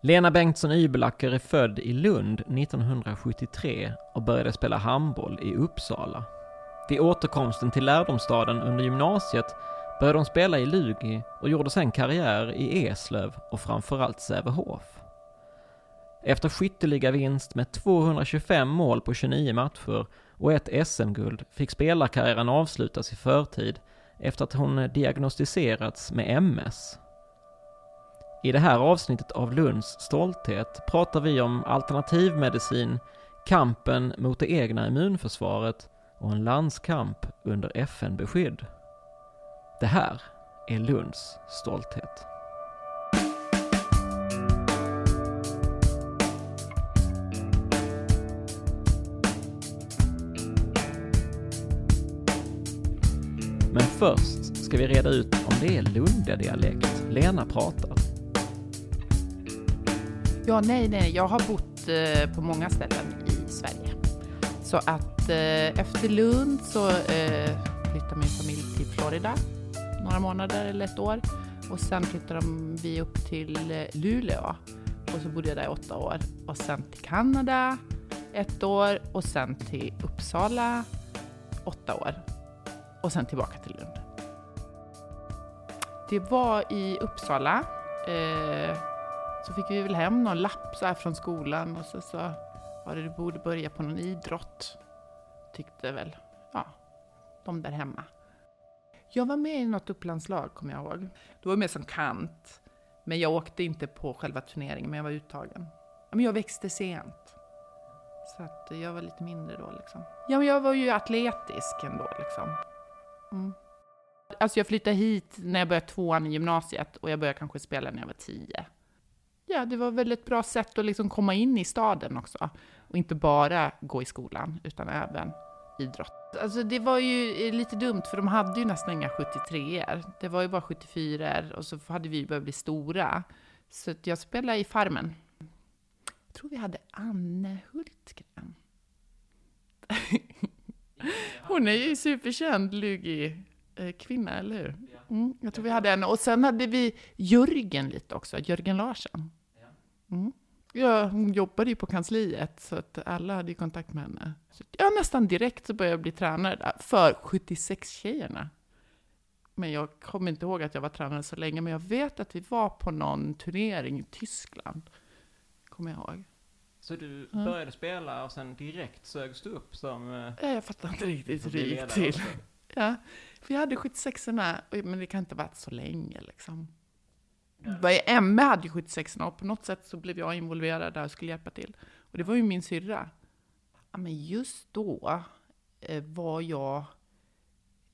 Lena Bengtsson Ybelacker är född i Lund 1973 och började spela handboll i Uppsala. Vid återkomsten till lärdomsstaden under gymnasiet började hon spela i Lugi och gjorde sen karriär i Eslöv och framförallt Sävehof. Efter skytteliga vinst med 225 mål på 29 matcher och ett SM-guld fick spelarkarriären avslutas i förtid efter att hon diagnostiserats med MS. I det här avsnittet av Lunds stolthet pratar vi om alternativmedicin, kampen mot det egna immunförsvaret och en landskamp under FN-beskydd. Det här är Lunds stolthet. Men först ska vi reda ut om det är Lundadialekt Lena pratar. Ja, nej, nej, jag har bott eh, på många ställen i Sverige. Så att eh, efter Lund så eh, flyttade min familj till Florida några månader eller ett år. Och sen flyttade vi upp till eh, Luleå. Och så bodde jag där i åtta år. Och sen till Kanada ett år och sen till Uppsala åtta år. Och sen tillbaka till Lund. Det var i Uppsala. Eh, så fick vi väl hem någon lapp så här från skolan och så sa var det du borde börja på någon idrott. Tyckte väl, ja, de där hemma. Jag var med i något upplandslag, kommer jag ihåg. Då var jag med som kant. Men jag åkte inte på själva turneringen, men jag var uttagen. Ja, Men jag växte sent. Så att jag var lite mindre då liksom. Ja, men jag var ju atletisk ändå liksom. Mm. Alltså jag flyttade hit när jag började tvåan i gymnasiet och jag började kanske spela när jag var tio. Ja, det var väl ett bra sätt att liksom komma in i staden också. Och inte bara gå i skolan, utan även idrott. Alltså det var ju lite dumt, för de hade ju nästan inga 73er. Det var ju bara 74er och så hade vi börjat bli stora. Så jag spelade i Farmen. Jag tror vi hade Anne Hultgren. Hon är ju superkänd, Lugi eh, kvinna, eller hur? Mm, jag tror vi hade en. Och sen hade vi Jörgen lite också, Jörgen Larsson. Mm. Ja, hon jobbade ju på kansliet, så att alla hade ju kontakt med henne. Så, ja, nästan direkt så började jag bli tränare där, för 76-tjejerna. Men jag kommer inte ihåg att jag var tränare så länge, men jag vet att vi var på någon turnering i Tyskland. Kommer jag ihåg. Så du började spela och sen direkt sögs du upp som... eh, Ja, jag fattar inte riktigt hur det gick till. också? Ja, för jag hade 76orna, och- men det kan inte ha varit så länge liksom. Emme hade ju 76orna och på något sätt så blev jag involverad där och skulle hjälpa till. Och det var ju min syrra. Ja, men just då eh, var jag,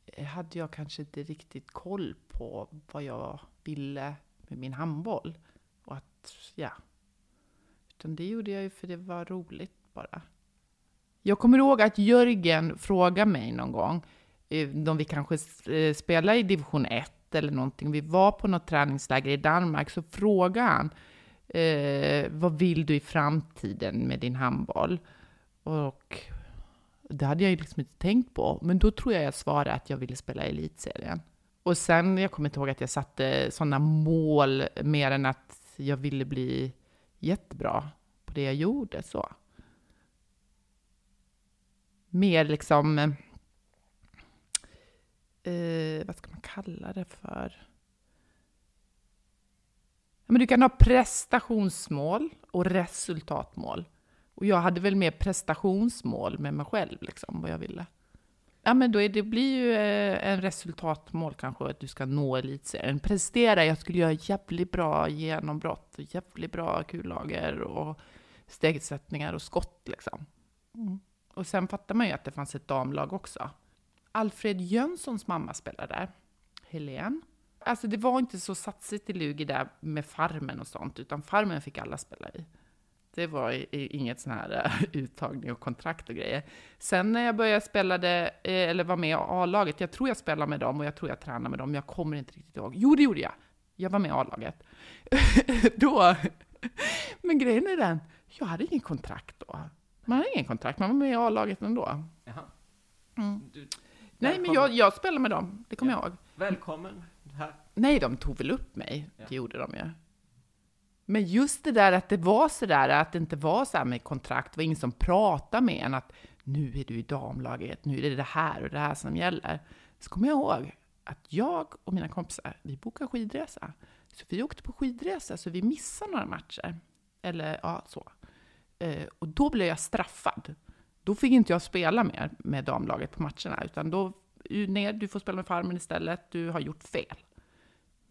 eh, hade jag kanske inte riktigt koll på vad jag ville med min handboll. Och att, ja. Utan det gjorde jag ju för det var roligt bara. Jag kommer ihåg att Jörgen frågade mig någon gång, eh, om vi kanske spelar i division 1 eller någonting, vi var på något träningsläger i Danmark, så frågade han eh, vad vill du i framtiden med din handboll? Och det hade jag ju liksom inte tänkt på, men då tror jag jag svarade att jag ville spela i elitserien. Och sen, jag kommer inte ihåg att jag satte sådana mål mer än att jag ville bli jättebra på det jag gjorde. så. Mer liksom, eh, eh, vad ska man kalla det för? Men du kan ha prestationsmål och resultatmål. Och jag hade väl mer prestationsmål med mig själv, liksom, vad jag ville. Ja, men då är det blir ju eh, en resultatmål kanske, att du ska nå elitserien. Prestera, jag skulle göra jävligt bra genombrott, jävligt bra kullager och stegsättningar och skott liksom. Mm. Och sen fattar man ju att det fanns ett damlag också. Alfred Jönssons mamma spelade där, Helen. Alltså det var inte så satsigt i Lugi där med farmen och sånt, utan farmen fick alla spela i. Det var inget sån här eh, uttagning och kontrakt och grejer. Sen när jag började spela det, eh, eller var med i A-laget, jag tror jag spelade med dem och jag tror jag tränade med dem, jag kommer inte riktigt ihåg. Jo, det gjorde jag! Jag var med i A-laget. då, men grejen är den, jag hade ingen kontrakt då. Man hade ingen kontrakt, man var med i A-laget ändå. Jaha. Mm. Du, Nej, men jag, jag spelade med dem, det kommer ja. jag ihåg. Välkommen här. Nej, de tog väl upp mig, ja. det gjorde de ju. Men just det där att det var så där, att det inte var så här med kontrakt, det var ingen som pratade med en att nu är du i damlaget, nu är det det här och det här som gäller. Så kommer jag ihåg att jag och mina kompisar, vi bokade skidresa. Så vi åkte på skidresa, så vi missade några matcher. Eller ja, så. Eh, och då blev jag straffad. Då fick inte jag spela mer med damlaget på matcherna, utan då, ner, du får spela med farmen istället, du har gjort fel.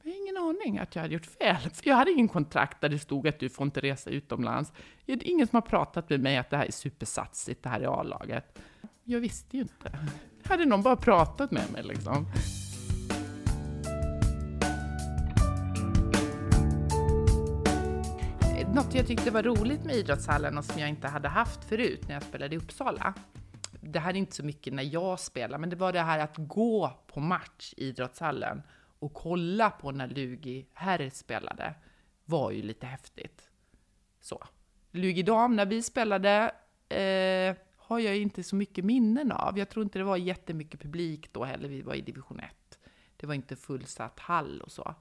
Jag har ingen aning att jag hade gjort fel, för jag hade ingen kontrakt där det stod att du får inte resa utomlands. Det är ingen som har pratat med mig att det här är supersatsigt, det här är A-laget. Jag visste ju inte. Hade någon bara pratat med mig liksom. Något jag tyckte var roligt med idrottshallen och som jag inte hade haft förut när jag spelade i Uppsala. Det här är inte så mycket när jag spelar, men det var det här att gå på match i idrottshallen och kolla på när Lugi herr spelade var ju lite häftigt. Så. Lugi dam, när vi spelade, eh, har jag inte så mycket minnen av. Jag tror inte det var jättemycket publik då heller, vi var i division 1. Det var inte fullsatt hall och så.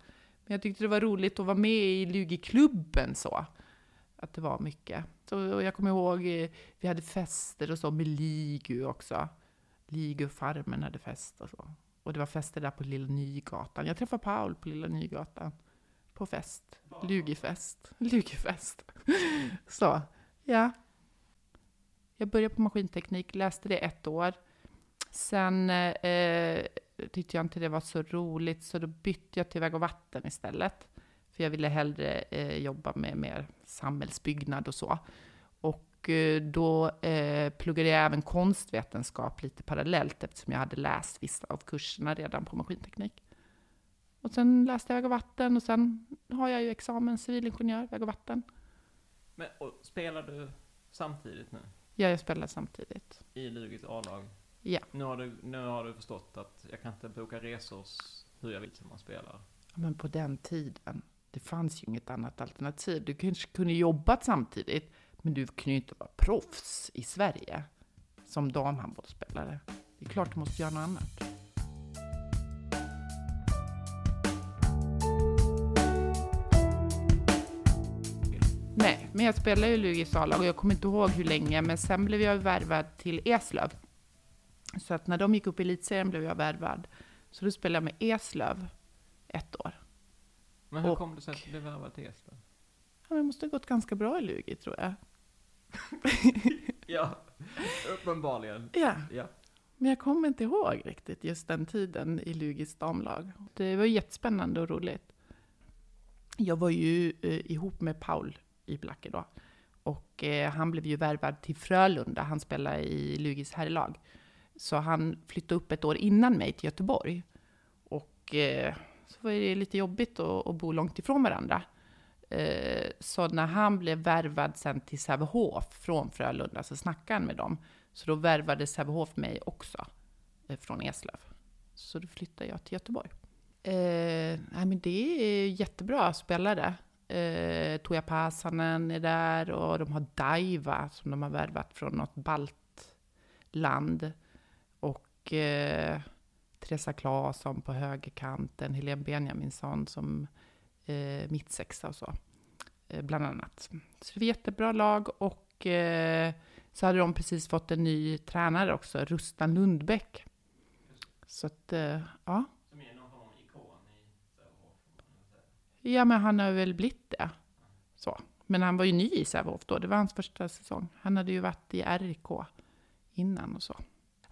Men jag tyckte det var roligt att vara med i Lugi-klubben så. Att det var mycket. Så, och jag kommer ihåg, eh, vi hade fester och så med Ligu också. Ligu-farmen hade fest och så. Och det var fester där på Lilla Nygatan. Jag träffade Paul på Lilla Nygatan. På fest. Lugifest. Lugifest. Så, ja. Jag började på maskinteknik, läste det ett år. Sen eh, tyckte jag inte det var så roligt, så då bytte jag till väg och vatten istället. För jag ville hellre eh, jobba med mer samhällsbyggnad och så. Och eh, då eh, pluggade jag även konstvetenskap lite parallellt eftersom jag hade läst vissa av kurserna redan på maskinteknik. Och sen läste jag väg och vatten och sen har jag ju examen civilingenjör, väg och vatten. Men och spelar du samtidigt nu? Ja, jag spelar samtidigt. I Lugis A-lag? Ja. Nu har, du, nu har du förstått att jag kan inte boka resor hur jag vill som man spelar? Men på den tiden, det fanns ju inget annat alternativ. Du kanske kunde jobbat samtidigt, men du kunde ju inte vara proffs i Sverige som damhandbollsspelare. Det är klart du måste göra något annat. Nej, men jag spelade ju Lugis A-lag och jag kommer inte ihåg hur länge, men sen blev jag värvad till Eslöv. Så att när de gick upp i elitserien blev jag värvad. Så då spelade jag med Eslöv ett år. Men hur och, kom det sig att du blev värvad till Eslöv? Ja, det måste ha gått ganska bra i Lugi, tror jag. ja, uppenbarligen. Ja. ja. Men jag kommer inte ihåg riktigt just den tiden i Lugis damlag. Det var jättespännande och roligt. Jag var ju eh, ihop med Paul i Blacke då. Och eh, han blev ju värvad till Frölunda. Han spelade i Lugis herrlag. Så han flyttade upp ett år innan mig till Göteborg. Och eh, så var det lite jobbigt att, att bo långt ifrån varandra. Eh, så när han blev värvad sen till Sävehof från Frölunda så snackade han med dem. Så då värvade Sävehof mig också eh, från Eslöv. Så då flyttade jag till Göteborg. Eh, nej, men det är jättebra spelare. Eh, Tuija Pasanen är där och de har Daiva som de har värvat från något baltland. Och eh, Teresa Claesson på högerkanten, Helene Benjaminsson som eh, mittsexa och så, eh, bland annat. Så det är jättebra lag och eh, så hade de precis fått en ny tränare också, Rustan Lundbäck. Så att, eh, ja. Som är någon form av ikon i. Ja, men han har väl blivit det. Så. Men han var ju ny i Sävehof då, det var hans första säsong. Han hade ju varit i RIK innan och så.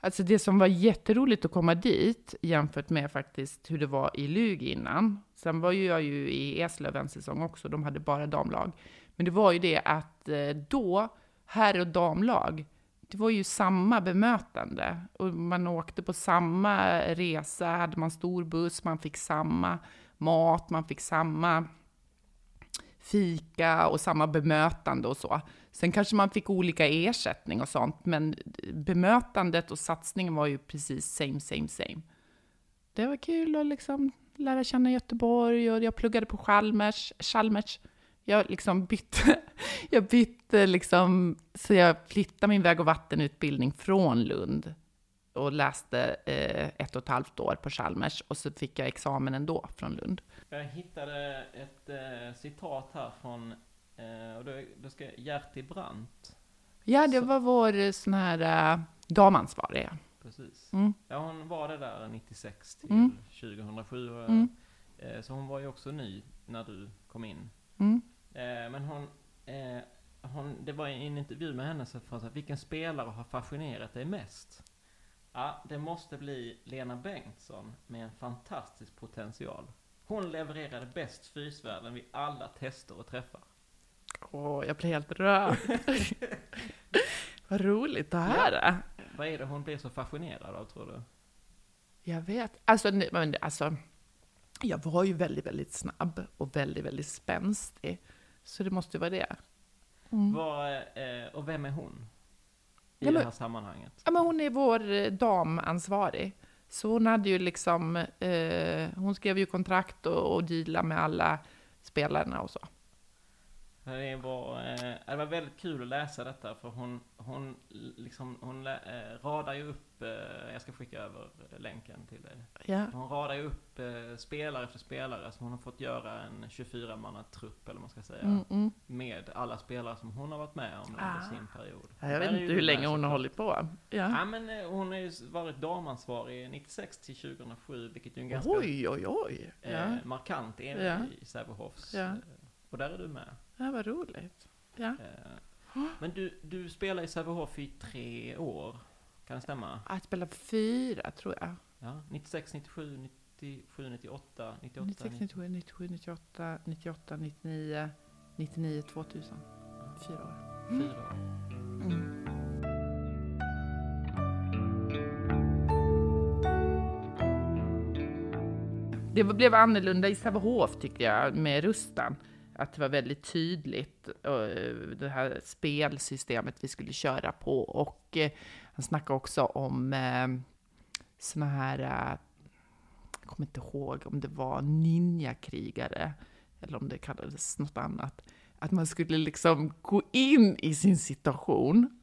Alltså det som var jätteroligt att komma dit jämfört med faktiskt hur det var i Lug innan. Sen var ju jag ju i Eslöv en säsong också, de hade bara damlag. Men det var ju det att eh, då, herr och damlag, det var ju samma bemötande. Och man åkte på samma resa, hade man stor buss, man fick samma mat, man fick samma fika och samma bemötande och så. Sen kanske man fick olika ersättning och sånt, men bemötandet och satsningen var ju precis same, same, same. Det var kul att liksom lära känna Göteborg och jag pluggade på Chalmers. Chalmers. Jag liksom bytte, jag bytte liksom, så jag flyttade min väg och vattenutbildning från Lund och läste eh, ett och ett halvt år på Chalmers och så fick jag examen ändå från Lund. Jag hittade ett eh, citat här från, eh, och då, då ska Gerti Brandt. Ja, det Så- var vår eh, sån här uh, damansvarig. Precis. Mm. Ja, hon var det där 96 till Mm. 2007. och, Mm. Eh, så hon var ju också ny när du kom in. Mm. Eh, men hon, eh, hon, det var i en intervju med henne så frågade vilken spelare har fascinerat dig mest? Ja, det måste bli Lena Bengtsson med en fantastisk potential. Hon levererade bäst fysvärden vid alla tester och träffar. Åh, jag blir helt rörd. Vad roligt att höra. Vad är det hon blir så fascinerad av tror du? Jag vet. Alltså, nu- men, alltså, jag var ju väldigt, väldigt snabb och väldigt, väldigt spänstig. Så det måste ju vara det. Mm. Vad, eh, och vem är hon? I Ja, men- det här sammanhanget. Ja, men hon är vår eh, damansvarig. Så hon hade ju liksom, eh, hon skrev ju kontrakt och, och dealade med alla spelarna och så. Det var, eh, det var väldigt kul att läsa detta för hon, hon, liksom, hon eh, radar ju upp, eh, jag ska skicka över länken till dig. Ja. Hon radar ju upp eh, spelare efter spelare som hon har fått göra en 24-manna trupp eller vad man ska säga. Mm, mm. Med alla spelare som hon har varit med om under Ah. sin period. Ja, jag vet inte ju hur länge hon har hållit på. Ja. Ja men hon har ju varit damansvarig 96 till 2007 vilket är en ganska Oj, oj, oj. Ja. markant Ja. i Sävehofs. Eh, Och där är du med. Ja, vad roligt. Ja. Eh, Men du, du spelar i Sävehof i tre år, kan det stämma? Att spela fyra, tror jag. Ja, 96, 97, 97, 98, 98, 96, 97, 97, 98, 98, 99, 99, 2000. Fyra år. 94 år. Mm. Det blev annorlunda i Sävehof tycker jag med Rustan. Att det var väldigt tydligt eh, det här spelsystemet vi skulle köra på. Och eh, han snackade också om eh, såna här, jag kommer inte ihåg om det var ninjakrigare eller om det kallades något annat. Att man skulle liksom gå in i sin situation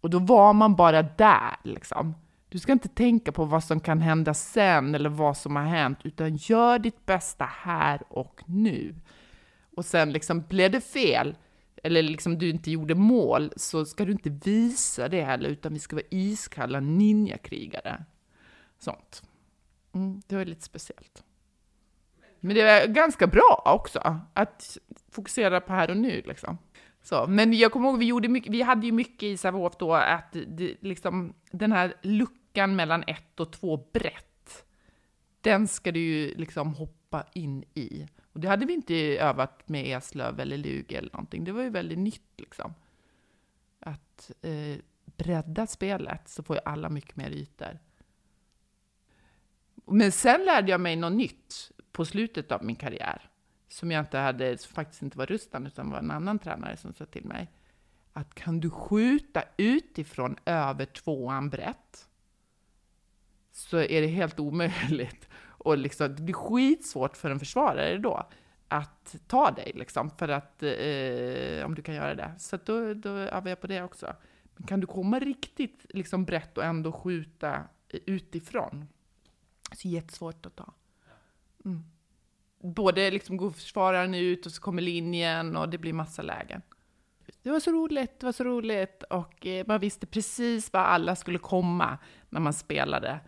och då var man bara där liksom. Du ska inte tänka på vad som kan hända sen eller vad som har hänt, utan gör ditt bästa här och nu. Och sen liksom, blev det fel, eller liksom du inte gjorde mål, så ska du inte visa det heller, utan vi ska vara iskalla ninjakrigare. Sånt. Mm, det var lite speciellt. Men det var ganska bra också, att fokusera på här och nu liksom. Så, men jag kommer ihåg, vi, gjorde mycket, vi hade ju mycket i Sävehof då, att det, liksom, den här luckan mellan ett och två brett, den ska du ju liksom hoppa in i. Och det hade vi inte övat med Eslöv eller Lugi eller någonting. Det var ju väldigt nytt liksom. Att eh, bredda spelet så får ju alla mycket mer ytor. Men sen lärde jag mig något nytt på slutet av min karriär som jag inte hade, som faktiskt inte var Rustan, utan var en annan tränare som sa till mig. Att kan du skjuta utifrån över tvåan brett, så är det helt omöjligt och liksom, det blir skitsvårt för en försvarare då att ta dig, liksom, för att eh, om du kan göra det. Så då, då övar jag på det också. Men kan du komma riktigt liksom, brett och ändå skjuta eh, utifrån, så är det jättesvårt att ta. Mm. Både liksom går försvararen ut och så kommer linjen och det blir massa lägen. Det var så roligt, det var så roligt och eh, man visste precis var alla skulle komma när man spelade,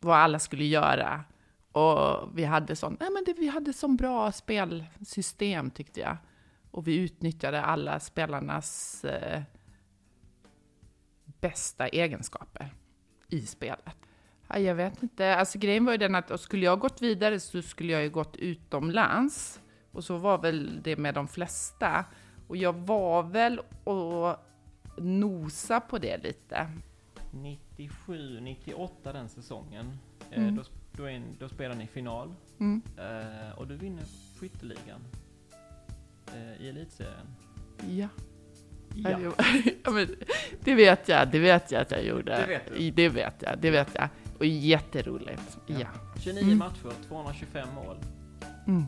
vad alla skulle göra. Och vi hade sån, nej men det, vi hade sån bra spelsystem tyckte jag. Och vi utnyttjade alla spelarnas eh, bästa egenskaper i spelet. Ja, jag vet inte, alltså grejen var ju den att skulle jag gått vidare så skulle jag ju gått utomlands. Och så var väl det med de flesta. Och jag var väl och nosa på det lite. 97, 98 den säsongen. Eh, Mm. Då, då, är, då spelar ni final. Mm. Eh, och du vinner skytteligan. Eh, I elitserien. Ja. Ja. ja men, det vet jag, det vet jag att jag gjorde. Det vet du. Det vet jag, det vet jag. Och jätteroligt. Ja. 29 Mm. matcher, 225 mål. Mm.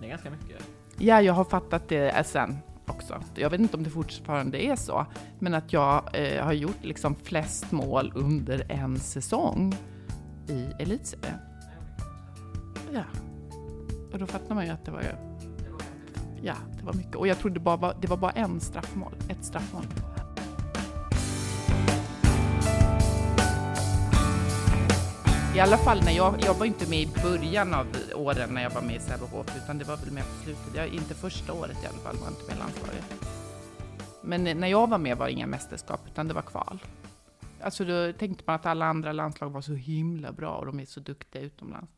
Det är ganska mycket. Ja, jag har fattat det sen också. Jag vet inte om det fortfarande är så, men att jag eh, har gjort liksom flest mål under en säsong i elitserien. Ja. Och då fattar man ju att det var ju... Ja, det var mycket. Och jag trodde bara var, det var bara en straffmål, ett straffmål. I alla fall när jag, jag var inte med i början av åren när jag var med i Sävehof, utan det var väl med på slutet. Jag, inte första året i alla fall, var jag inte med i landslaget. Men när jag var med var det inga mästerskap, utan det var kval. Alltså då tänkte man att alla andra landslag var så himla bra och de är så duktiga utomlands.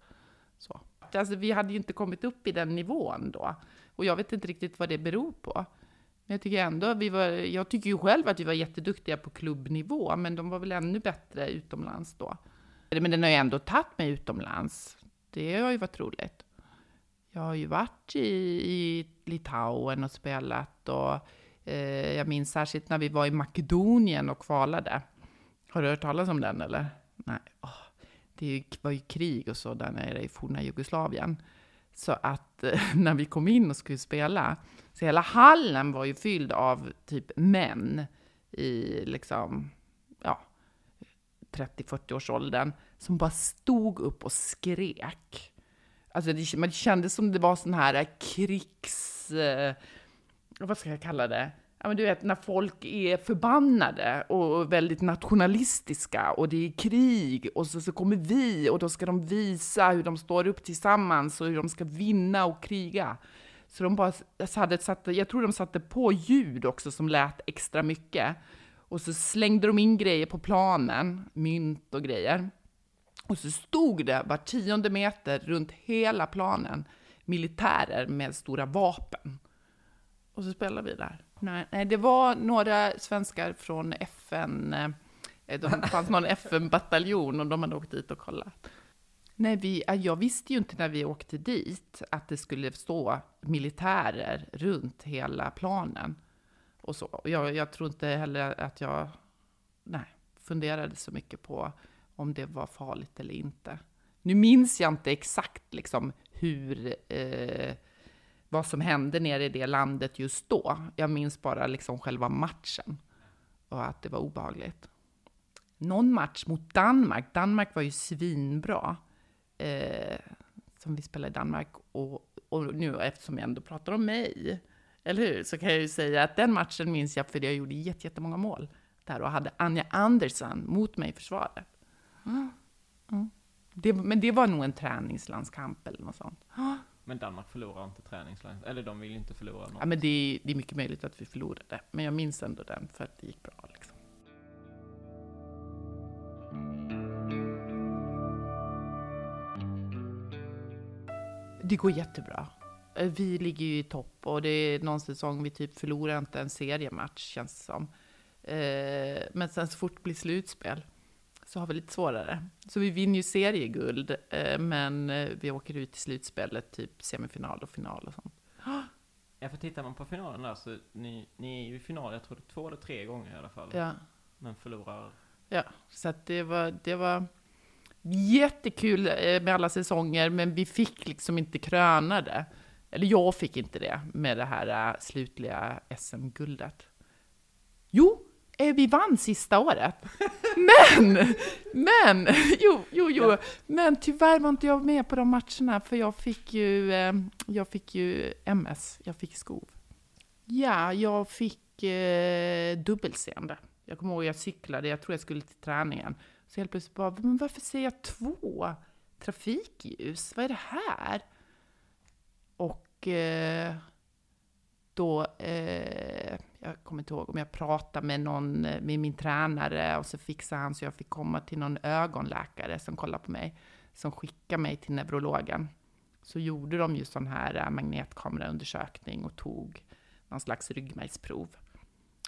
Så. Alltså, vi hade ju inte kommit upp i den nivån då. Och jag vet inte riktigt vad det beror på. Men jag tycker ändå, vi var, jag tycker ju själv att vi var jätteduktiga på klubbnivå, men de var väl ännu bättre utomlands då. Men den har ju ändå tagit mig utomlands. Det har ju varit roligt. Jag har ju varit i, i Litauen och spelat och eh, jag minns särskilt när vi var i Makedonien och kvalade. Har du hört talas om den eller? Nej. Oh, det var ju krig och så där nere i forna Jugoslavien. Så att eh, när vi kom in och skulle spela, så hela hallen var ju fylld av typ män i liksom, ja, 30-40 års åldern som bara stod upp och skrek. Alltså det, man kändes som det var sån här krigs... Eh, vad ska jag kalla det? Men du vet när folk är förbannade och väldigt nationalistiska och det är krig och så, så kommer vi och då ska de visa hur de står upp tillsammans och hur de ska vinna och kriga. Så de bara hade satt, jag tror de satte på ljud också som lät extra mycket. Och så slängde de in grejer på planen, mynt och grejer. Och så stod det var tionde meter runt hela planen militärer med stora vapen. Och så spelade vi där. Nej, nej det var några svenskar från FN. Eh, det fanns någon FN-bataljon och de hade åkt dit och kollat. Nej, vi, jag visste ju inte när vi åkte dit att det skulle stå militärer runt hela planen. Och så. Och Jag, jag tror inte heller att jag nej, funderade så mycket på om det var farligt eller inte. Nu minns jag inte exakt liksom hur, eh, vad som hände nere i det landet just då. Jag minns bara liksom själva matchen och att det var obehagligt. Någon match mot Danmark, Danmark var ju svinbra, eh, som vi spelade i Danmark. Och, och nu eftersom jag ändå pratar om mig, eller hur, så kan jag ju säga att den matchen minns jag för jag gjorde jätte- jättemånga mål där och hade Anja Andersson mot mig i försvaret. Mm. Det, men det var nog en träningslandskamp eller något sånt. Men Danmark förlorar inte träningsland. Eller de vill ju inte förlora något. Ja, men det, är- det är mycket möjligt att vi förlorade, men jag minns ändå den för att det gick bra. Liksom. Det går jättebra. Eh, Vi ligger ju i topp och det är någon säsong vi typ förlorar inte en seriematch känns det som. Eh, Men sen så fort det blir slutspel så har vi lite svårare. Så vi vinner ju serieguld, eh, men eh, vi åker ut i slutspelet, typ semifinal och final och sånt. Ja, för tittar man på finalen där så ni, ni är ju i final, jag tror det två eller tre gånger i alla fall. Ja. Men förlorar. Ja, så att det var, det var, jättekul eh, med alla säsonger, men vi fick liksom inte kröna det. Eller jag fick inte det med det här slutliga SM-guldet. Jo, vi vann sista året. Men, men, jo, jo, jo, men tyvärr var inte jag med på de matcherna, för jag fick ju, eh, jag fick ju MS, jag fick skov. Ja, jag fick eh, dubbelseende. Jag kommer ihåg jag cyklade, jag tror jag skulle till träningen. Så helt plötsligt bara, men varför ser jag två trafikljus? Vad är det här? Och eh, då, eh, jag kommer inte ihåg om jag pratade med någon, eh, med min tränare och så fixade han så jag fick komma till någon ögonläkare som kollade på mig, som skickade mig till neurologen. Så gjorde de ju sån här eh, magnetkameraundersökning och tog någon slags ryggmärgsprov.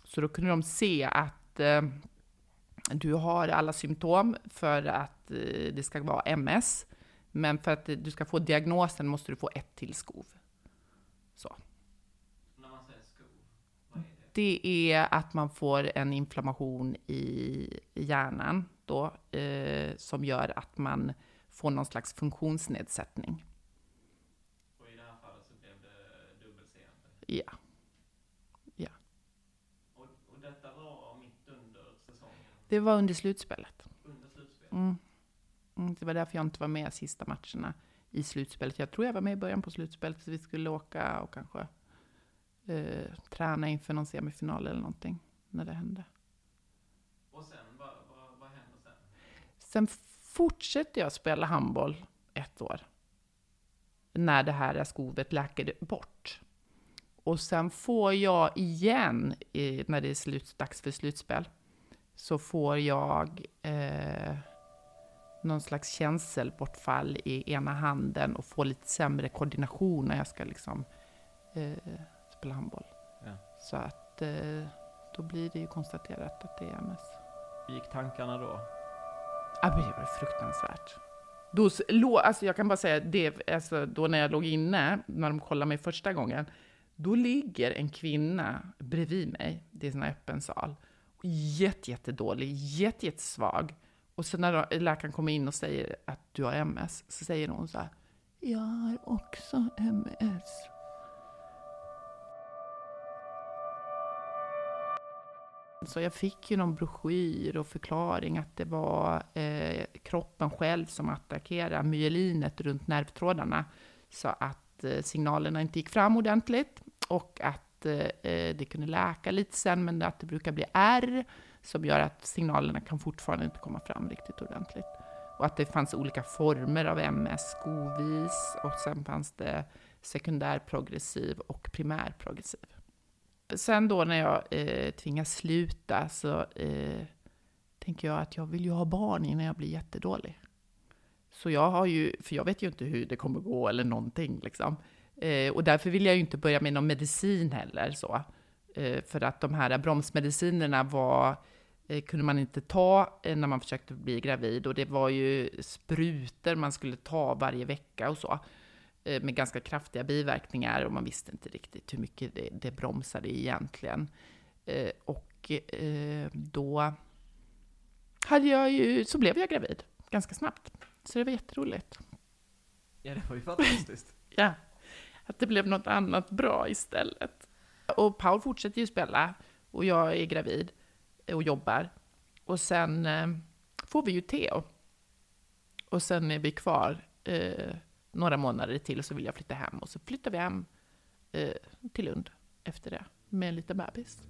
Så då kunde de se att eh, du har alla symptom för att eh, det ska vara MS. Men för att du ska få diagnosen måste du få ett till skov. Så. När man säger skov, vad är det? Är att man får en inflammation i hjärnan då, eh, som gör att man får någon slags funktionsnedsättning. Och i det här fallet så blev det dubbelseende. Ja. Och, och detta var mitt under säsongen, Det var under slutspelet. under slutspelet. Mm. Mm, det var därför jag inte var med sista matcherna i slutspelet. Jag tror jag var med i början på slutspelet, så vi skulle åka och kanske eh, träna inför någon semifinal eller någonting, när det hände. Och sen, vad, vad, vad hände sen? Sen fortsätter jag spela handboll ett år. När det här skovet läker bort. Och sen får jag igen, i, när det är slut, dags för slutspel, så får jag eh, någon slags känselbortfall i ena handen och får lite sämre koordination när jag ska liksom eh, spela handboll. Ja. Så att eh, då blir det ju konstaterat att det är MS. Hur gick tankarna då? Ja, men det var fruktansvärt. Då, alltså jag kan bara säga, det, alltså då när jag låg inne, när de kollade mig första gången, då ligger en kvinna bredvid mig, det är en öppen sal, jätte, jättedålig, jätte, jättesvag. Och så när läkaren kommer in och säger att du har MS, så säger hon så här, jag har också MS. Så jag fick ju någon broschyr och förklaring att det var eh, kroppen själv som attackerade myelinet runt nervtrådarna så att eh, signalerna inte gick fram ordentligt och att eh, det kunde läka lite sen men att det brukar bli R som gör att signalerna kan fortfarande inte komma fram riktigt ordentligt. Och att det fanns olika former av MS, skovis och sen fanns det sekundär progressiv och primär progressiv. Sen då när jag eh, tvingas sluta så eh, tänker jag att jag vill ju ha barn innan jag blir jättedålig. Så jag har ju, för jag vet ju inte hur det kommer gå eller någonting liksom. Eh, och därför vill jag ju inte börja med någon medicin heller så. Eh, för att de här bromsmedicinerna var, eh, kunde man inte ta eh, när man försökte bli gravid och det var ju sprutor man skulle ta varje vecka och så eh, med ganska kraftiga biverkningar och man visste inte riktigt hur mycket det, det bromsade egentligen. Eh, och eh, då hade jag ju, så blev jag gravid ganska snabbt. Så det var jätteroligt. Ja, det var ju fantastiskt. Ja, att det blev något annat bra istället. Och Paul fortsätter ju spela och jag är gravid och jobbar. Och sen eh, får vi ju Theo. Och sen är vi kvar eh, några månader till så vill jag flytta hem. Och så flyttar vi hem eh, till Lund efter det med en liten bebis.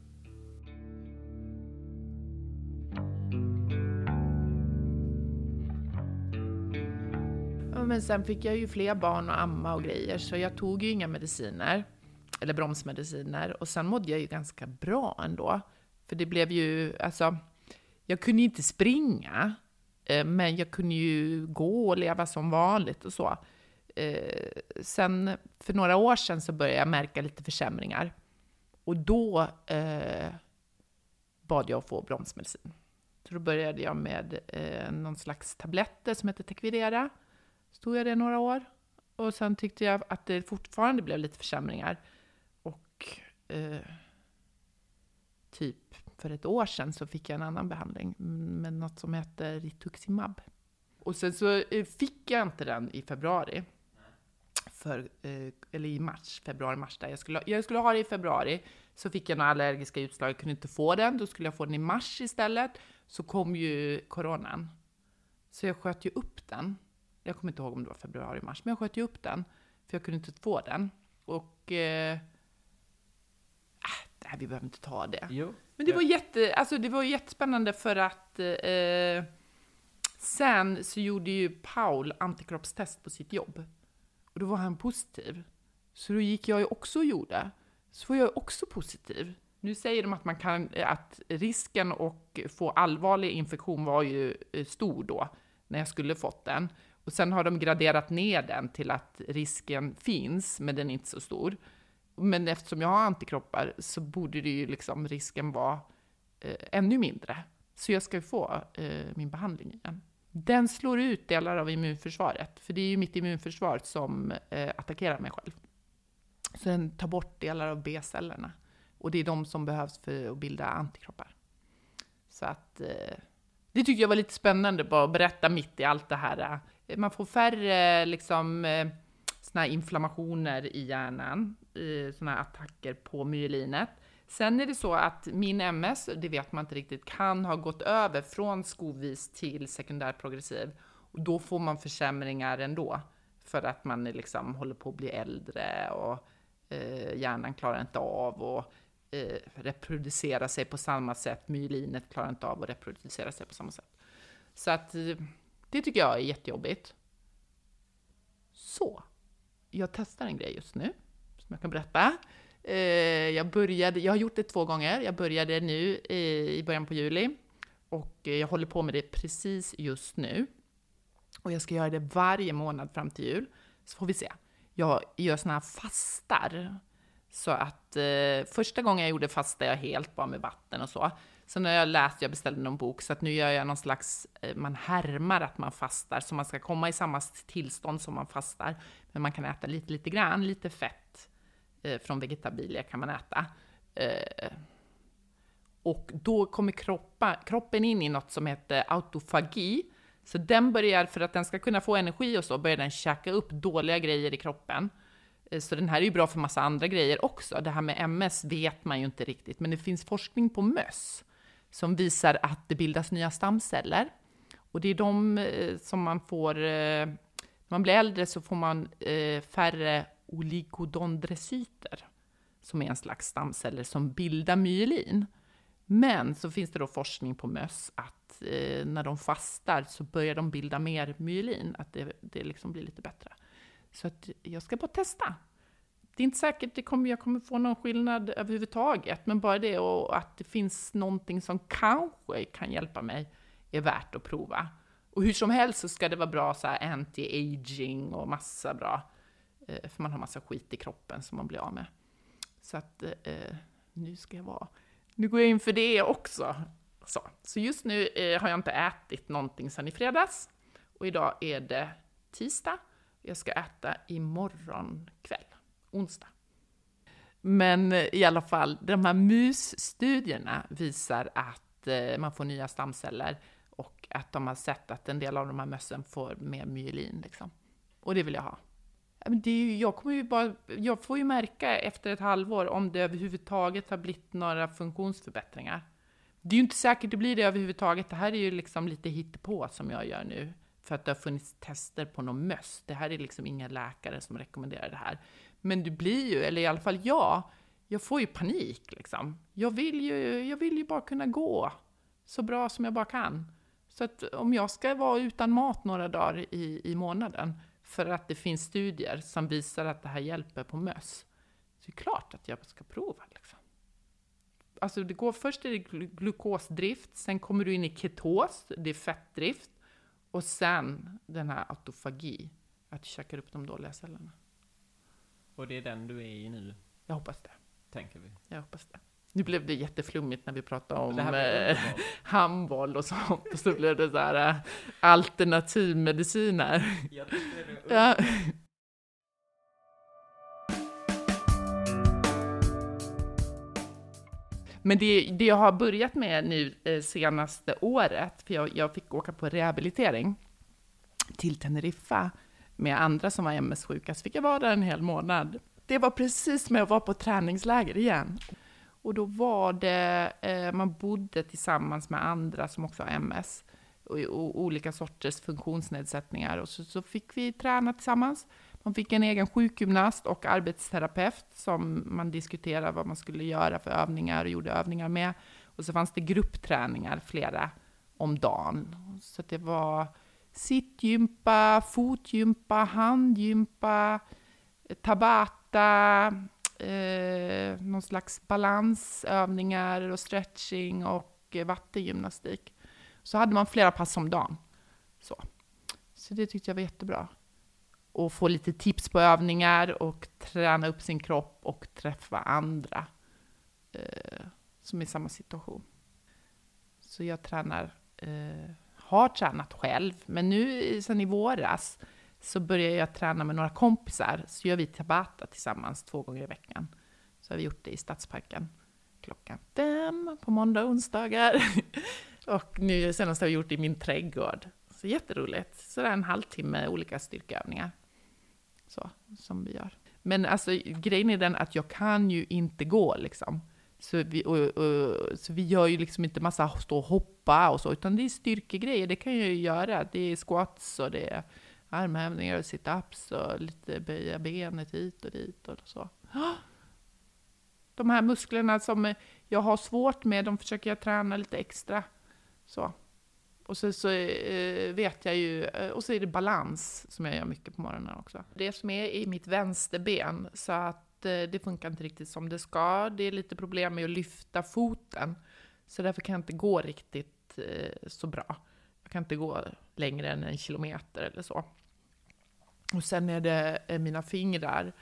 Ja, Men sen fick jag ju fler barn och amma och grejer, så jag tog ju inga mediciner, eller bromsmediciner, och sen mådde jag ju ganska bra ändå. För det blev ju, alltså, jag kunde ju inte springa, eh, men jag kunde ju gå och leva som vanligt och så. Eh, Sen, för några år sedan så började jag märka lite försämringar. Och då eh, bad jag att få bromsmedicin. Så då började jag med eh, någon slags tabletter som heter Tequidera. Stod jag det några år. Och sen tyckte jag att det fortfarande blev lite försämringar. Och eh, typ för ett år sedan så fick jag en annan behandling med något som heter Rituximab. Och sen så eh, fick jag inte den i februari. För, eh, eller i mars, februari-mars där. Jag skulle, jag skulle ha det i februari, så fick jag några allergiska utslag, jag kunde inte få den. Då skulle jag få den i mars istället. Så kom ju coronan. Så jag sköt ju upp den. Jag kommer inte ihåg om det var februari, mars, men jag sköt ju upp den. För jag kunde inte få den. Och... Eh, äh, vi behöver inte ta det. Jo. Men det var, jätte, alltså det var jättespännande för att eh, sen så gjorde ju Paul antikroppstest på sitt jobb. Och då var han positiv. Så då gick jag ju också och gjorde. Så var jag också positiv. Nu säger de att, man kan, att risken att få allvarlig infektion var ju eh, stor då, när jag skulle fått den. Och sen har de graderat ner den till att risken finns, men den är inte så stor. Men eftersom jag har antikroppar så borde det ju liksom risken vara eh, ännu mindre. Så jag ska ju få eh, min behandling igen. Den slår ut delar av immunförsvaret, för det är ju mitt immunförsvar som eh, attackerar mig själv. Så den tar bort delar av B-cellerna. Och det är de som behövs för att bilda antikroppar. Så att eh, det tyckte jag var lite spännande bara att berätta mitt i allt det här. Man får färre liksom eh, såna här inflammationer i hjärnan, eh, såna här attacker på myelinet. Sen är det så att min MS, det vet man inte riktigt, kan ha gått över från skovis till sekundär progressiv. Och då får man försämringar ändå, för att man liksom håller på att bli äldre och eh, hjärnan klarar inte av att eh, reproducera sig på samma sätt. Myelinet klarar inte av att reproducera sig på samma sätt. Så att eh, det tycker jag är jättejobbigt. Så, jag testar en grej just nu, som jag kan berätta. Eh, jag, började, jag har gjort det två gånger. Jag började nu i början på juli och eh, jag håller på med det precis just nu. Och jag ska göra det varje månad fram till jul, så får vi se. Jag gör såna här fastar. Så att eh, första gången jag gjorde fasta jag helt bara med vatten och så. Sen har jag läst, jag beställde någon bok, så att nu gör jag någon slags, eh, man härmar att man fastar, så man ska komma i samma tillstånd som man fastar. Men man kan äta lite, lite grann, lite fett eh, Eh, från vegetabilier kan man äta. Eh, och då kommer kroppa, kroppen in i något som heter autofagi. Så den börjar, för att den ska kunna få energi och så, börjar den käka upp dåliga grejer i kroppen. Eh, så den här är ju bra för massa andra grejer också. Det här med MS vet man ju inte riktigt, men det finns forskning på möss som visar att det bildas nya stamceller. Och det är de eh, som man får, när man blir äldre så får man färre oligodendrocyter, som är en slags stamceller som bildar myelin. Men så finns det då forskning på möss att eh, när de fastar så börjar de bilda mer myelin, att det, det liksom blir lite bättre. Så att jag ska bara testa. Det är inte säkert att kommer, jag kommer få någon skillnad överhuvudtaget, men bara det och att det finns någonting som kanske kan hjälpa mig är värt att prova. Och hur som helst så ska det vara bra så anti-aging och massa bra Eh, Eh, för man har massa skit i kroppen som man blir av med. Så att eh, nu ska jag vara, nu går jag in för det också. Så, så just nu eh, har jag inte ätit någonting sedan i fredags. Och idag är det tisdag. Jag ska äta imorgon kväll, onsdag. Men eh, i alla fall, de här musstudierna visar att eh, man får nya stamceller och att de har sett att en del av de här mössen får mer myelin. Liksom. Och det vill jag ha det är ju, jag, kommer ju bara, jag får ju märka efter ett halvår om det överhuvudtaget har blivit några funktionsförbättringar. Det är ju inte säkert det blir det överhuvudtaget. Det här är ju liksom lite hittepå som jag gör nu. För att det har funnits tester på någon möss. Det här är liksom inga läkare som rekommenderar det här. Men du blir ju, eller i alla fall jag, jag får ju panik liksom. Jag vill ju, jag vill ju bara kunna gå så bra som jag bara kan. Så att om jag ska vara utan mat några dagar i, i månaden, för att det finns studier som visar att det här hjälper på möss. Så det är klart att jag ska prova. Liksom. Alltså det går, först är det glukosdrift, sen kommer du in i ketos, det är fettdrift, och sen den här autofagi, att du käkar upp de dåliga cellerna. Och det är den du är i nu? Jag hoppas det. Tänker vi. Jag hoppas det. Nu blev det jätteflummigt när vi pratade om eh, handboll och sånt. Och så blev det så här eh, alternativmedicin här. Ja. Men det, det jag har börjat med nu eh, senaste året, för jag, jag fick åka på rehabilitering, till Teneriffa med andra som var MS-sjuka, så fick jag vara där en hel månad. Det var precis med att vara på träningsläger igen. Och då var det, eh, man bodde tillsammans med andra som också har MS och, och olika sorters funktionsnedsättningar. Och så, så, fick vi träna tillsammans. Man fick en egen sjukgymnast och arbetsterapeut som man diskuterade vad man skulle göra för övningar och gjorde övningar med. Och så fanns det gruppträningar, flera om dagen. Så det var sittgympa, fotgympa, handgympa, eh, tabata, eh, någon slags balansövningar och stretching och eh, vattengymnastik. Så hade man flera pass om dagen. Så, så det tyckte jag var jättebra. Och få lite tips på övningar och träna upp sin kropp och träffa andra eh, som är i samma situation. Så jag tränar, eh, har tränat själv, men nu sen i våras så börjar jag träna med några kompisar. Så gör vi tabata tillsammans två gånger i veckan. Så har vi gjort det i Stadsparken klockan fem på måndag och onsdagar. och nu senast har vi gjort det i min trädgård. Så jätteroligt. Så det är en halvtimme olika styrkeövningar. Så, som vi gör. Men alltså grejen är den att jag kan ju inte gå liksom. Så vi, och, och, så vi gör ju liksom inte massa stå och hoppa och så, utan det är styrkegrejer, det kan jag ju göra. Det är squats och det är armhävningar och sit-ups och lite böja benet hit och dit och så. De här musklerna som jag har svårt med, de försöker jag träna lite extra. Så. Och så, så vet jag ju, eh, och så är det balans som jag gör mycket på morgonen också. Det som är i mitt vänsterben, så att eh, det funkar inte riktigt som det ska. Det är lite problem med att lyfta foten. Så därför kan jag inte gå riktigt så bra. Jag kan inte gå längre än en kilometer eller så. Och sen är det mina fingrar.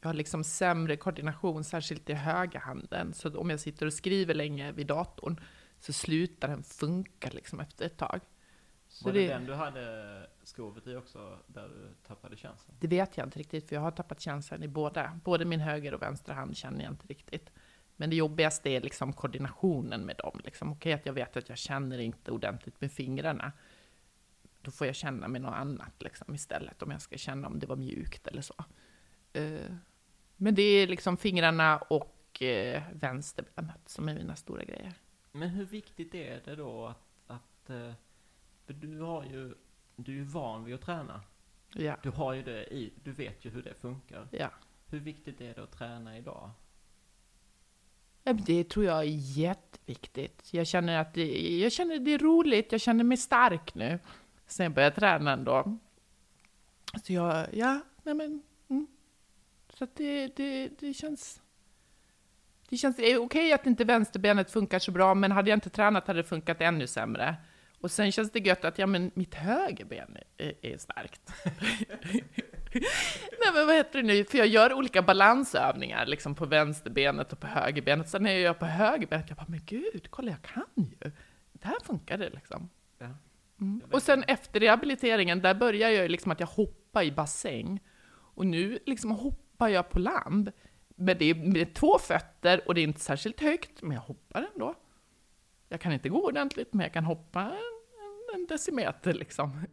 Jag har liksom sämre koordination, särskilt i höga handen. Så om jag sitter och skriver länge vid datorn så slutar den funka liksom efter ett tag. Så Var det, det den du hade skovet i också, där du tappade känslan? Det vet jag inte riktigt, för jag har tappat känslan i båda. Både min höger och vänstra hand känner jag inte riktigt. Men det jobbigaste är liksom koordinationen med dem. Liksom. Okej att jag vet att jag känner inte ordentligt med fingrarna. Då får jag känna med något annat liksom, istället, om jag ska känna om det var mjukt eller så. Uh, men det är liksom fingrarna och uh, vänsterbenet som är mina stora grejer. Men hur viktigt är det då att, att uh, du har ju, du är ju van vid att träna. Ja. Du har ju det i, du vet ju hur det funkar. Ja. Hur viktigt är det att träna idag? Det tror jag är jätteviktigt. Jag känner att det, jag känner det är roligt, jag känner mig stark nu. Sen började jag träna ändå. Så jag, ja, nej men, mm. Så att det, det, det känns... Det känns okej okay okej att inte vänsterbenet funkar så bra, men hade jag inte tränat hade det funkat ännu sämre. Och sen känns det gött att ja, men mitt högerben är, är starkt. Nej, men vad heter det nu? För jag gör olika balansövningar liksom på vänsterbenet och på högerbenet. Sen när jag gör på högerbenet, jag bara, men gud, kolla jag kan ju. Det här funkar det liksom. Mm. Och sen efter rehabiliteringen, där börjar jag liksom att jag hoppar i bassäng. Och nu liksom hoppar jag på land. Men det är med två fötter och det är inte särskilt högt, men jag hoppar ändå. Jag kan inte gå ordentligt, men jag kan hoppa en, en decimeter liksom.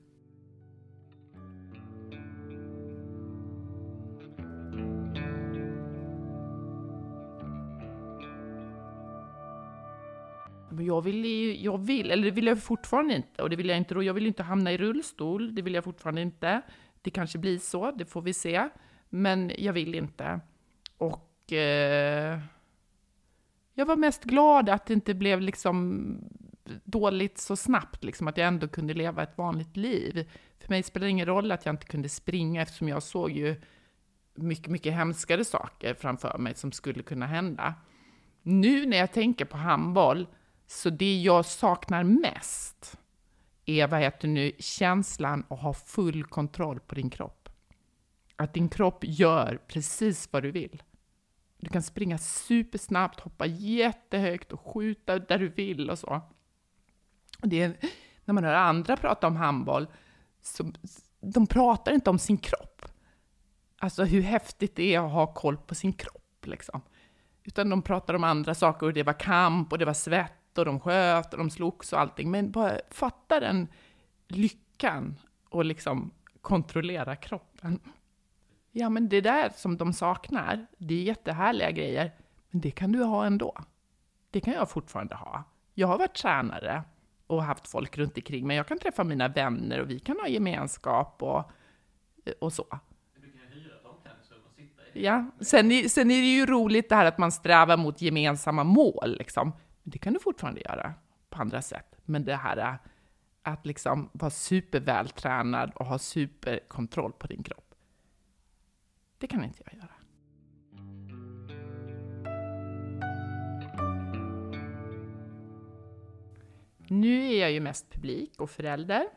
Jag vill, jag vill, eller det vill jag fortfarande inte, och det vill jag inte då, jag vill inte hamna i rullstol, det vill jag fortfarande inte. Det kanske blir så, det får vi se, men jag vill inte. Och eh, jag var mest glad att det inte blev liksom dåligt så snabbt, liksom, att jag ändå kunde leva ett vanligt liv. För mig spelar det ingen roll att jag inte kunde springa, eftersom jag såg ju mycket, mycket hemskare saker framför mig som skulle kunna hända. Nu när jag tänker på handboll, så det jag saknar mest är vad heter nu, känslan att ha full kontroll på din kropp. Att din kropp gör precis vad du vill. Du kan springa supersnabbt, hoppa jättehögt och skjuta där du vill och så. Och det är, när man hör andra prata om handboll, så de pratar inte om sin kropp. Alltså hur häftigt det är att ha koll på sin kropp. Liksom. Utan de pratar om andra saker och det var kamp och det var svett och de sköt och de slogs och allting. Men bara fatta den lyckan och liksom kontrollera kroppen. Ja, men det där som de saknar, det är jättehärliga grejer, men det kan du ha ändå. Det kan jag fortfarande ha. Jag har varit tränare och haft folk runt omkring mig. Jag kan träffa mina vänner och vi kan ha gemenskap och, och så. Ja, sen är, sen är det ju roligt det här att man strävar mot gemensamma mål, liksom. Det kan du fortfarande göra på andra sätt. Men det här äh, att liksom vara supervältränad och ha superkontroll på din kropp, det kan inte jag göra. Nu är jag ju mest publik och förälder.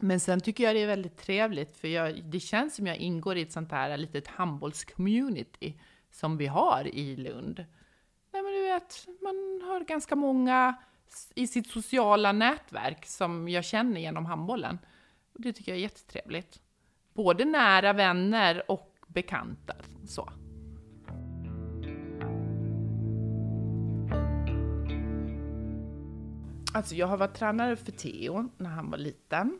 Men sen tycker jag det är väldigt trevligt, för jag, det känns som jag ingår i ett sånt här litet handbollscommunity som vi har i Lund. Nej, man har ganska många i sitt sociala nätverk som jag känner genom handbollen. Och det tycker jag är jättetrevligt. Både nära vänner och bekanta. Så. Alltså jag har varit tränare för Theo när han var liten.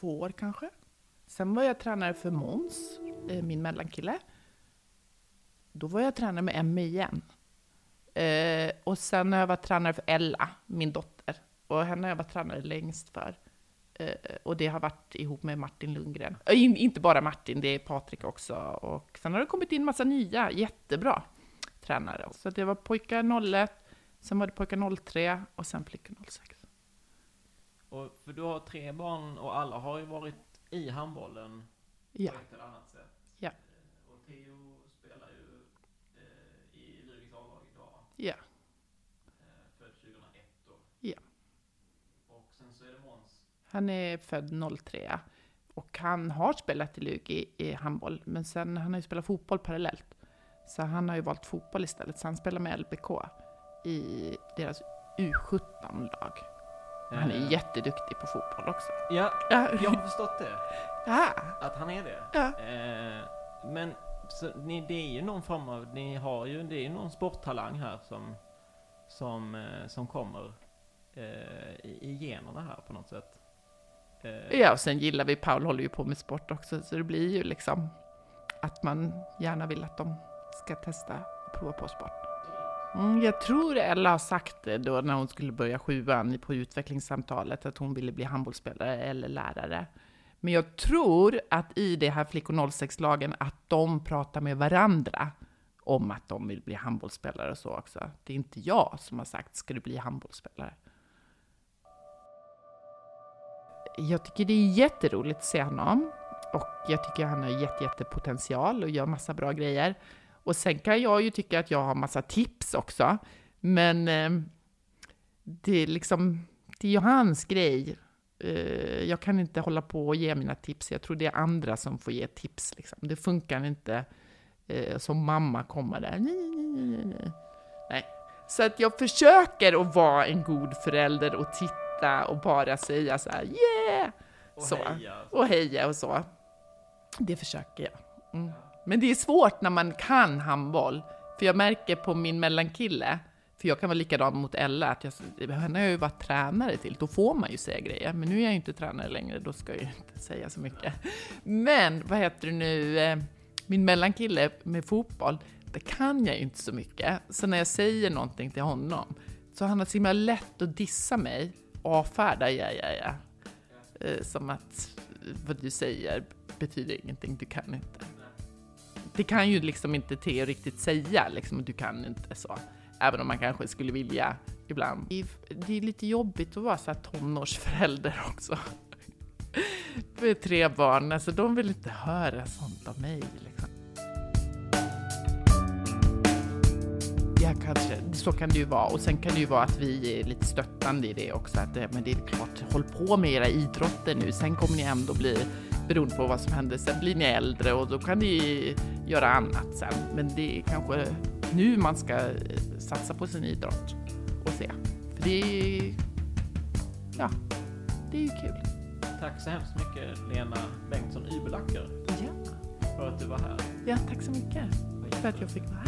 Två år kanske. Sen var jag tränare för Måns, eh, min mellankille. Då var jag tränare med Emmy igen. Eh, och sen har jag varit tränare för Ella, min dotter. Och henne har jag varit tränare längst för. Eh, och det har varit ihop med Martin Lundgren. Eh, in, inte bara Martin, det är Patrik också. Och sen har det kommit in massa nya, jättebra tränare. Så det var pojkar 01, sen var det pojkar 03 och sen flickor 06. Och för du har tre barn och alla har ju varit i handbollen Ja. på ett eller annat sätt. Ja. Och Theo spelar ju eh, i Luleås A-lag idag, Ja. eh, född 2001 då. Ja. Och sen så är det Måns. Han är född 03 och han har spelat i Lugi i, i handboll, men sen han har ju spelat fotboll parallellt. Så han har ju valt fotboll istället, så han spelar med LBK i deras U17-lag. Han är Eh, jätteduktig på fotboll också. Ja, Ja. jag har förstått det. Ja. Att han är det. Ja. Eh, men så, ni, det är ju någon form av, ni har ju, det är ju någon sporttalang här som, som, eh, som kommer eh, i- i generna här på något sätt. Eh, ja, och sen gillar vi, Paul håller ju på med sport också, så det blir ju liksom att man gärna vill att de ska testa och prova på sport. Mm, jag tror Ella har sagt det då när hon skulle börja sjuan på utvecklingssamtalet, att hon ville bli handbollsspelare eller lärare. Men jag tror att i det här flickor 06-lagen, att de pratar med varandra om att de vill bli handbollsspelare och så också. Det är inte jag som har sagt, ska du bli handbollsspelare? Jag tycker det är jätteroligt att se honom. Och jag tycker han har jätte, jättepotential och gör massa bra grejer. Och sen kan jag ju tycka att jag har massa tips också. Men eh, det är liksom, det är ju hans grej. Eh, jag kan inte hålla på och ge mina tips. Jag tror det är andra som får ge tips. Liksom. Det funkar inte eh, som mamma kommer där. Nej, nej, nej, nej. nej. Så att jag försöker att vara en god förälder och titta och bara säga så här yeah! och så. heja. Och heja och så. Det försöker jag. Mm. Men det är svårt när man kan handboll. För jag märker på min mellankille, för jag kan vara likadan mot Ella, att jag, henne har jag ju varit tränare till, då får man ju säga grejer. Men nu är jag ju inte tränare längre, då ska jag ju inte säga så mycket. Men vad heter det nu, eh, min mellankille med fotboll, det kan jag ju inte så mycket. Så när jag säger någonting till honom, så han har så himla lätt att dissa mig, avfärda ja, ja, ja. Eh, Som att vad du säger betyder ingenting, du kan inte. Det kan ju liksom inte Theo riktigt säga, liksom, du kan inte så. Även om man kanske skulle vilja ibland. Det är, det är lite jobbigt att vara så här tonårsförälder också. Med tre barn, alltså de vill inte höra sånt av mig. Liksom. Ja, kanske. Så kan det ju vara. Och sen kan det ju vara att vi är lite stöttande i det också. Att, eh, men det är klart, håll på med era idrotter nu. Sen kommer ni ändå bli, beroende på vad som händer, sen blir ni äldre och då kan ni göra annat sen. Men det är kanske nu man ska eh, satsa på sin idrott och se. För det är, ja, det är ju kul. Tack så hemskt mycket Lena Bengtsson Ybelacker Ja, för att du var här. ja tack så mycket för att jag fick vara här.